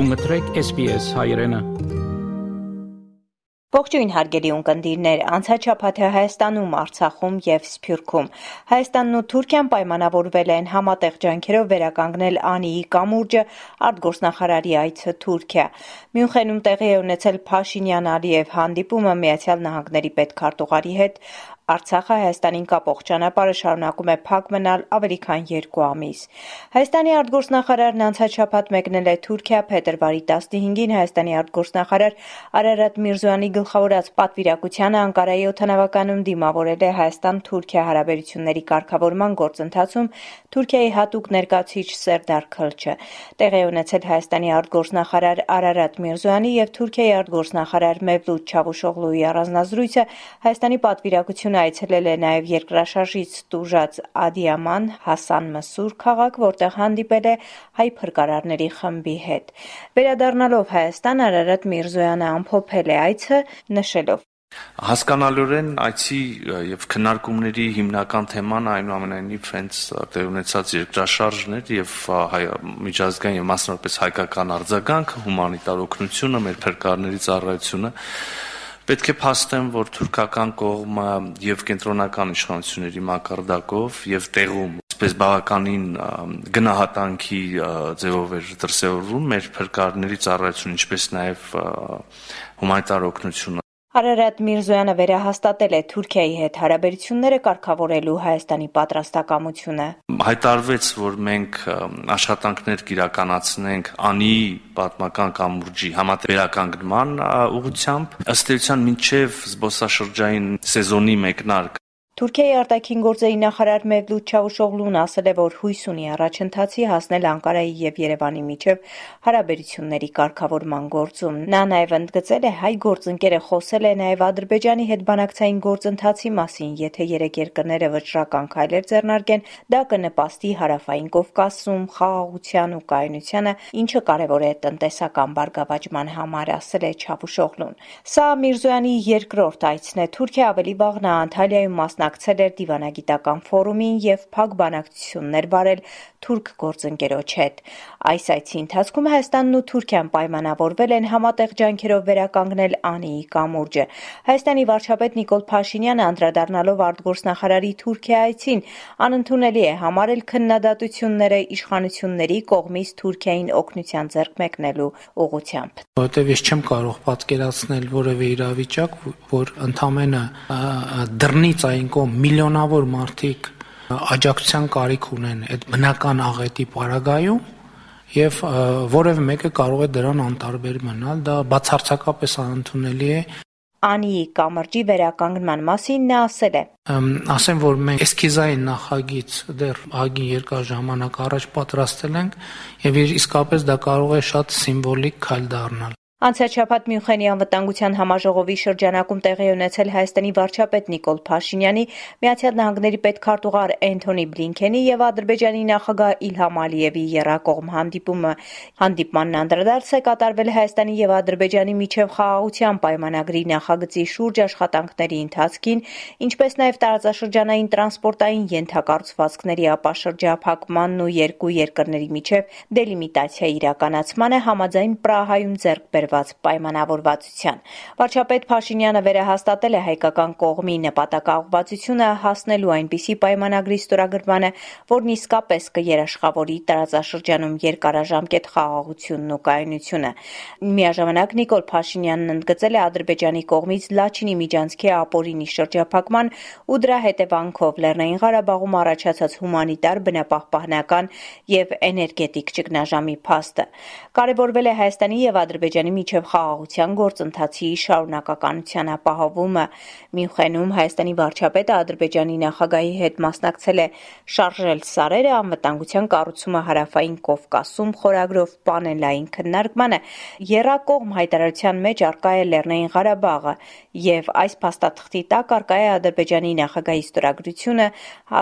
Դու մտրեք SPS հայրենը Ողջույն հարգելի ունկնդիրներ, անցաչափաթը Հայաստանում, Արցախում եւ Սփյուռքում։ Հայաստանն ու Թուրքիան պայմանավորվել են համատեղ ջանքերով վերականգնել Անիի կամուրջը արտգործնախարարի այցը Թուրքիա։ Մյունխենում տեղի է ունեցել Փաշինյան-Ալիև հանդիպումը Միացյալ Նահանգների պետքարտուղարի հետ, Արցախը Հայաստանին կապող ճանապարհը շարունակում է փակ մնալ ավելի քան երկու ամիս։ Հայաստանի արտգործնախարարն անցաչափած մեկնել է Թուրքիա փետրվարի 15-ին Հայաստանի արտգործնախարար Արարատ Միրզոյանի գլխավորած պատվիրակությանը Անկարայի օթանավականում դիմավորել է Հայաստան-Թուրքիա հարաբերությունների կարգավորման գործընթացում Թուրքիայի հատուկ ներկայացուցիչ Սերդար Քլչը։ Տեղի ունեցել Հայաստանի արտգործնախարար Արարատ Միրզոյանի եւ Թուրքիայի արտգործնախարար Մևլութ Չավուշօղլուի առանձնազրույցը Հայաստանի պատվիրակությունը այցելել է նաև երկրաշարժից տուժած Ադիաման, Հասան Մսուր քաղաք, որտեղ հանդիպել է հայ փրկարարների խմբի հետ։ Վերադառնալով Հայաստան Արարատ Միրզոյանը ամփոփել է այցը, նշելով. Հասկանալիորեն այցի եւ քննարկումների հիմնական թեման այնուամենայնիվ հենց տեղ ունեցած երկրաշարժն էր եւ միջազգային եւ մասնավորապես հայկական արձագանքը, հումանիտար օգնությունը, մեր փրկարարների ծառայությունը Պետք է փաստեմ, որ թուրքական կողմը եւ կենտրոնական իշխանությունների մակարդակով եւ տեղում այսպես բավականին գնահատանքի ձևով էր դրսևորվում մեր փրկարների ծառայությունը, ինչպես նաեւ հումանիտար օգնությունը Արարատ Միրզոյանը վերահաստատել է Թուրքիայի հետ հարաբերությունները կարգավորելու Հայաստանի պատրաստակամությունը։ Հայտարվեց, որ մենք աշխատանքներ կիրականացնենք անի պատմական կամուրջի համատեղեկանգնման ուղղությամբ ըստ էության մինչև զբոսաշրջային սեզոնի մեկնարկ Թուրքիայի արտաքին գործերի նախարար Մևլութ Չավուշօղլուն ասել է, որ հույս ունի առաջընթացի հասնել Անկարայի եւ Երևանի միջև հարաբերությունների կարգավորման գործում։ Նա նաեւ ընդգծել է հայ գործընկերը խոսել է նաեւ Ադրբեջանի հետ բանակցային գործընթացի մասին, եթե երեք երկրները վճռական քայլեր ձեռնարկեն, դա կնպաստի հարավային Կովկասում խաղաղության ու կայունությանը, ինչը կարևոր է տնտեսական բարգավաճման համար, ասել է Չավուշօղլուն։ Սա Միրզոյանի երկրորդ այցն է Թուրքիա ավելի վաղ նա Անտալիայում մասնակցել մասնակցել էր դիվանագիտական ֆորումին եւ փակ բանակցություններ վարել թուրք գործընկերոջ հետ։ Այս այցի ընթացքում Հայաստանն ու Թուրքիան պայմանավորվել են համատեղ ջանքերով վերականգնել Անիի կամուրջը։ Հայաստանի վարչապետ Նիկոլ Փաշինյանը անդրադառնալով արտգործնախարարի Թուրքիա այցին անընդունելի է համարել քննադատությունները իշխանությունների կողմից Թուրքիային օգնության ձեռք մեկնելու ուղղությամբ։ Որտեւ ես չեմ կարող պատկերացնել որևէ իրավիճակ, որ ընդամենը դռնից այն կողմ միլիոնավոր մարդիկ աջակցության կարիք ունեն այդ բնական աղետի պարագայում եւ որևէ մեկը կարող է դրան անտարբեր մնալ դա բացարձակապես անընդունելի է Անիի կամրջի վերականգնման մասին նա ասել է. Ասեմ, որ մենք էսքիզային նախագիծ դեռ ագին երկար ժամանակ առաջ պատրաստել ենք եւ իսկապես դա կարող է շատ սիմվոլիկ քայլ դառնալ։ Անցյալ Մյունխենի անվտանգության համաժողովի շրջանակում տեղի ունեցել Հայաստանի վարչապետ Նիկոլ Փաշինյանի, Միացյալ Նահանգների պետքարտուղար Էնթոնի Բլինքենի եւ Ադրբեջանի նախագահ Իլհամ Ալիևի եռակողմ հանդիպումը։ Հանդիպմանն անդրադարձ է կատարվել Հայաստանի եւ Ադրբեջանի միջև խաղաղության պայմանագրի նախագծի շուրջ աշխատանքների ընթացքին, ինչպես նաեւ տարածաշրջանային տրանսպորտային ենթակառուցվածքների ապաշրջափակմանն ու երկու երկրների միջև դելիմիտացիա իրականացմանը համաձայն Պրահայում ձեռք բերված պայմանավորվածության։ Վարչապետ Փաշինյանը վերահաստատել է հայկական կողմի նպատակաուղղվածությունը հասնելու այնպիսի պայմանագրի ստորագրմանը, որն իսկապես կերաշխավորի տարածաշրջանում երկարաժամկետ խաղաղությունն ու կայունությունը։ Միաժամանակ Նիկոլ Փաշինյանն ընդգծել է Ադրբեջանի կողմից Լաչինի միջանցքի ապօրինի շրջափակման ու դրա հետևանքով Լեռնային Ղարաբաղում առաջացած հումանիտար, բնապահպանական եւ էներգետիկ ճգնաժամի փաստը։ Կարևորվել է Հայաստանի եւ Ադրբեջանի միջև խաղաղության գործընթացի շարունակականության ապահովումը։ Մյունխենում Հայաստանի վարչապետը Ադրբեջանի նախագահի հետ մասնակցել է «Շարժել սարերը. անվտանգության կառուցումը Հարավային Կովկասում» խորագրով պանելային քննարկմանը։ Եռակողմ հայտարարության մեջ առկա է Լեռնային Ղարաբաղը եւ այս փաստաթղթի տակ առկա է Ադրբեջանի նախագահի ստորագրությունը,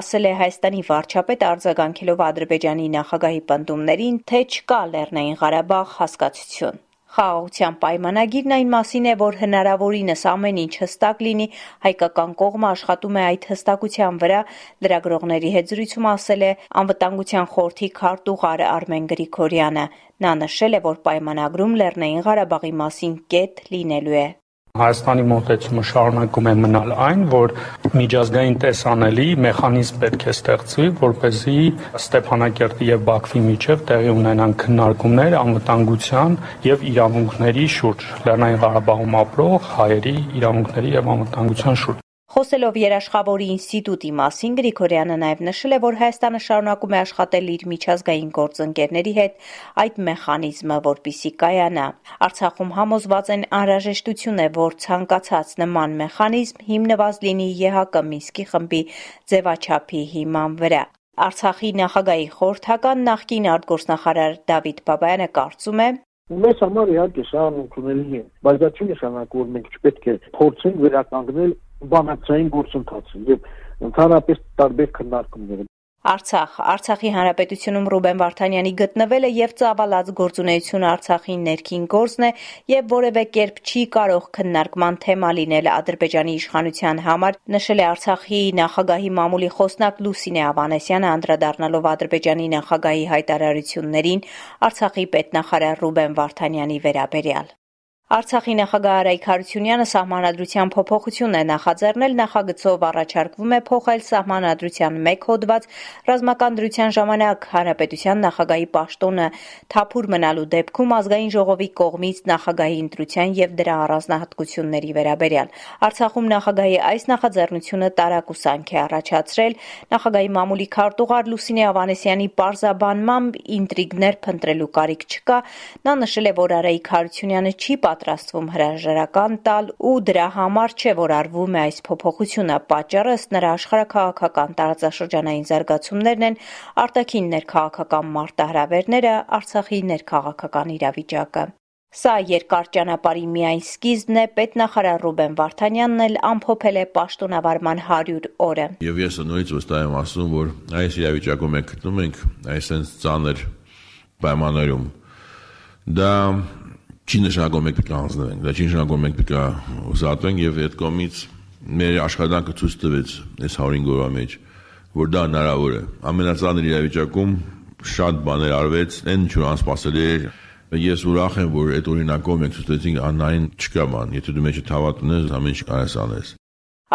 ասել է Հայաստանի վարչապետը արձագանքելով Ադրբեջանի նախագահի պնդումներին, թե չկա Լեռնային Ղարաբաղ հասկացություն։ Խաղաղության պայմանագիրն այն մասին է, որ հնարավորինս ամեն ինչ հստակ լինի, հայկական կողմը աշխատում է այդ հստակության վրա, լրագրողների հետ զրույցում ասել է Անվտանգության խորհրդի քարտուղար Արմեն Գրիգորյանը։ Նա նշել է, որ պայմանագրում Լեռնային Ղարաբաղի մասին կետ լինելու է։ Հայաստանի մոտեցումը շարունակում է մնալ այն, որ միջազգային տեսանելի մեխանիզմ պետք է ստեղծվի, որպեսզի Ստեփանակերտի եւ Բաքվի միջև տեղի ունենան քննարկումներ անվտանգության եւ իրավունքների շուրջ, Լեռնային Ղարաբաղում ապրող հայերի իրավունքների եւ անվտանգության շուրջ։ Խոսելով Երաշխավորի ինստիտուտի մասին Գրիգորյանը նաև նշել է, որ Հայաստանը շարունակում է աշխատել իր միջազգային գործընկերների հետ այդ մեխանիզմը, որպիսի կայանա։ Արցախում համոզված են անհրաժեշտություն է, որ ցանկացած նման մեխանիզմ հիմնված լինի ԵՀԿ Մինսկի խմբի ձևաչափի հիման վրա։ Արցախի նախագահի խորհրդական նախկին արտգործնախարար Դավիթ Բաբայանը կարծում է, Մեզ համար իհարկե սա անընդունելի է, բայց դա չի նշանակում, որ մենք չպետք է փորձենք վերականգնել բանակցային գործընթացը եւ ընդհանրապես տարբեր քննարկումները Արցախ. Արցախի հանրապետությունում Ռուբեն Վարդանյանի գտնվելը եւ ծավալած գործունեությունը Արցախի ներքին գործն է եւ որևէ կերպ չի կարող քննարկման թեմա լինել Ադրբեջանի իշխանության համար, նշել է Արցախի նախագահի մամուլի խոսնակ Լուսինե Ավանեսյանը անդրադառնալով Ադրբեջանի նախագահի հայտարարություններին Արցախի պետնախարար Ռուբեն Վարդանյանի վերաբերյալ։ Արցախի նախագահ Արայք Հարությունյանը սահմանադրության փոփոխություն է նախաձեռնել, նախագծով առաջարկվում է փոխել սահմանադրության մեկ հոդված ռազմական դրության ժամանակ հանրապետության նախագահի պաշտոնը թափուր մնալու դեպքում ազգային ժողովի կողմից նախագահի ընտրության եւ դրա առանձնահատկությունների վերաբերյալ։ Արցախում նախագահի այս նախաձեռնությունը տարակուսանք է առաջացրել նախագահի մամուլի քարտուղար Լուսինե Ավանեսյանի պարզաբանմամբ ինտրիգներ փնտրելու կարիք չկա։ Նա նշել է, որ Արայք Հարությունյանը չի պատրաստվում հրաժարական տալ ու դրա համար չէ, որ արվում է այս փոփոխությունը։ Պատճառը ըստ նրա աշխարհակաղակական տարածաշրջանային զարգացումներն են, արտաքին ներքաղաքական մարտահրավերները, Արցախի ներքաղաքական իրավիճակը։ Սա երկար ճանապարհի միայն սկիզբն է, պետնախարար Ռուբեն Վարդանյանն էլ ամփոփել է պաշտոնավարման 100 օրը։ Եվ ես նորից վստահ եմ ասում, որ այս իրավիճակում մենք գտնում ենք այսպես ծանր պայմաններում։ Դա չի նշանակում մենք պետք է հանձնվենք, դա չի նշանակում մենք պետք է ուզատվենք եւ այդ կողմից մեր աշխատանքը ցույց տվեց այս 105 օրվա մեջ, որ դա հնարավոր է։ Ամենածանր իրավիճակում շատ բաներ արվեց, այն ինչ որ անսպասելի էր Ես ուրախ եմ, որ այդ օրինակով մենք ցույց տվեցինք անայն չկա բան։ Եթե դու մեջը թավատ ունես, ամեն ինչ կարես անես։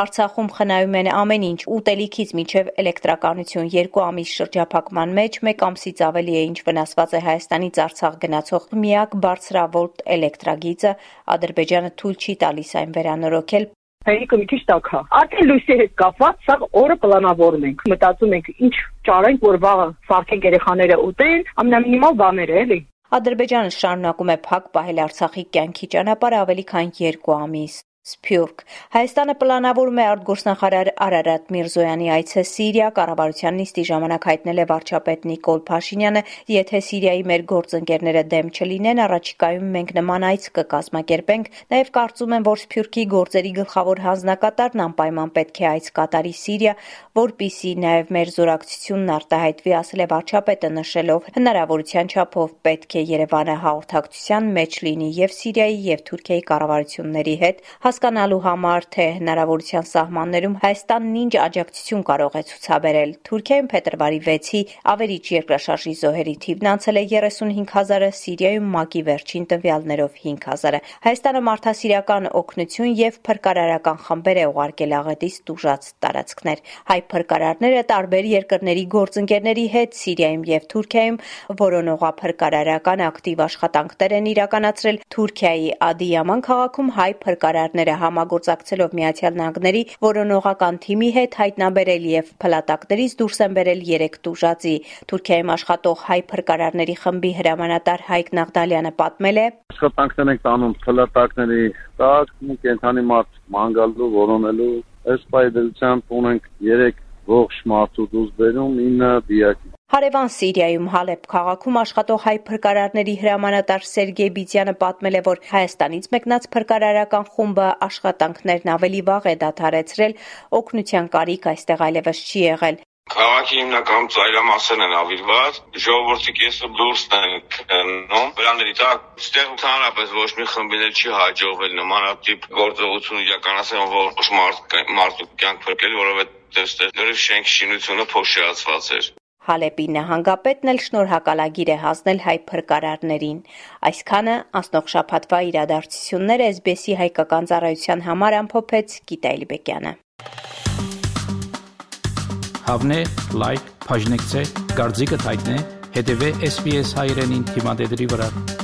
Արցախում խնայում են ամեն ինչ՝ ուտելիքից մինչև էլեկտրականություն։ Երկու ամիս շրջափակման մեջ մեկ ամսից ավելի է ինչ վնասված է Հայաստանից Արցախ գնացող միակ բարձրավոլտ էլեկտրագիծը։ Ադրբեջանը թույլ չի տալիս այն վերանորոգել, Հայիկը մի քիչ տակ է։ Արդեն լույսի հետ կապված սա օրը պլանավորում ենք։ Մտածում ենք ինչ ճարենք, որ վաղը սարքենք երեխաները ուտեն, ամենամինիմալ բաները էլի։ Ադրբեջանը շարունակում է փակ պահել Արցախի կյանքի ճանապարհը ավելի քան 2 ամիս։ Սփյուռք Հայաստանը պլանավորում է արտգործնախարար Արարատ Միրզոյանի այցը Սիրիա կառավարության նիստի ժամանակ հայտնել է վարչապետ Նիկոլ Փաշինյանը եթե Սիրիայի մեր գործընկերները դեմ չլինեն առաջիկայում մենք նման այց կկազմակերպենք նաև կարծում եմ որ Սփյուռքի գործերի գլխավոր հանձնակատարն անպայման պետք է այց կատարի Սիրիա որպիսի նաև մեր զորակցությունն արտահայտվի ասել է վարչապետը նշելով հնարավորության չափով պետք է Երևանը հաղորդակցության մեջ լինի եւ Սիրիայի եւ Թուրքիայի կառավարությունների հետ հասկանալու համար, թե հնարավորության սահմաններում Հայաստանն ինչ աջակցություն կարող է ցուցաբերել։ Թուրքիայում փետրվարի 6-ի ավերիչ երկրաշարժի զոհերի թիվն անցել է 35000-ը, Սիրիայում ՄԱԿ-ի վերջին տվյալներով 5000-ը։ Հայաստանը մարդասիրական օգնություն եւ փրկարարական խմբեր է ուղարկել աղետից տուժած տարածքներ։ Հայ փրկարարները տարբեր երկրների գործընկերների հետ Սիրիայում եւ Թուրքիայում որոնողափրկարարական ակտիվ աշխատանքներ են իրականացրել Թուրքիայի Ադիյաման քաղաքում հայ փրկարարներ ընկերները համագործակցելով Միացյալ Նահանգների որոնողական թիմի հետ հայտնաբերել եւ փլատակներից դուրս են բերել 3 տուժածի։ Թուրքիայում աշխատող հայ փրկարարների խմբի հրամանատար Հայկ Նաղդալյանը պատմել է. Աշխատանքներ ենք տանում փլատակների տակ, կենթանի մարդ մանգալու, որոնելու Այս պայդելությամբ ունենք 3 ողջ մարդու դուրս բերում 9 դիակի Հարևան Սիրիայում Հալեբ քաղաքում աշխատող հայ փրկարարների հրամանատար Սերգեյ Բիցյանը պատմել է, որ Հայաստանից մեկնած փրկարարական խումբը աշխատանքներն ավելի վաղ է դադարեցրել, օգնության կարիք այստեղ այլևս չի եղել։ Քաղաքի հիմնական ծայրամասերն են ավիրված, ժողովրդի կեսը դուրս են գնում, վրաների տակ ստեղ ընդհանրապես ոչ մի խմբիներ չի հաջողվել նմանատիպ գործողություն իրականացնել, որ մարդ մարդու կյանք փրկել, որովհետև ստեղ դեռ շենք շինությունը փոշիացված էր։ Հալեպի նահանգապետն էլ շնորհակալագիր է հասնել հայ փրկարարներին։ Այսքանը անցնող շաբաթվա իրադարձությունները SBS-ի հայկական ծառայության համար ամփոփեց Գիտա Էլիբեկյանը։ Հավնե, լայք, բաժնեկցե, դարձիկը թայտնե, հետեւե SBS հայրենին թիմադեդի վրա։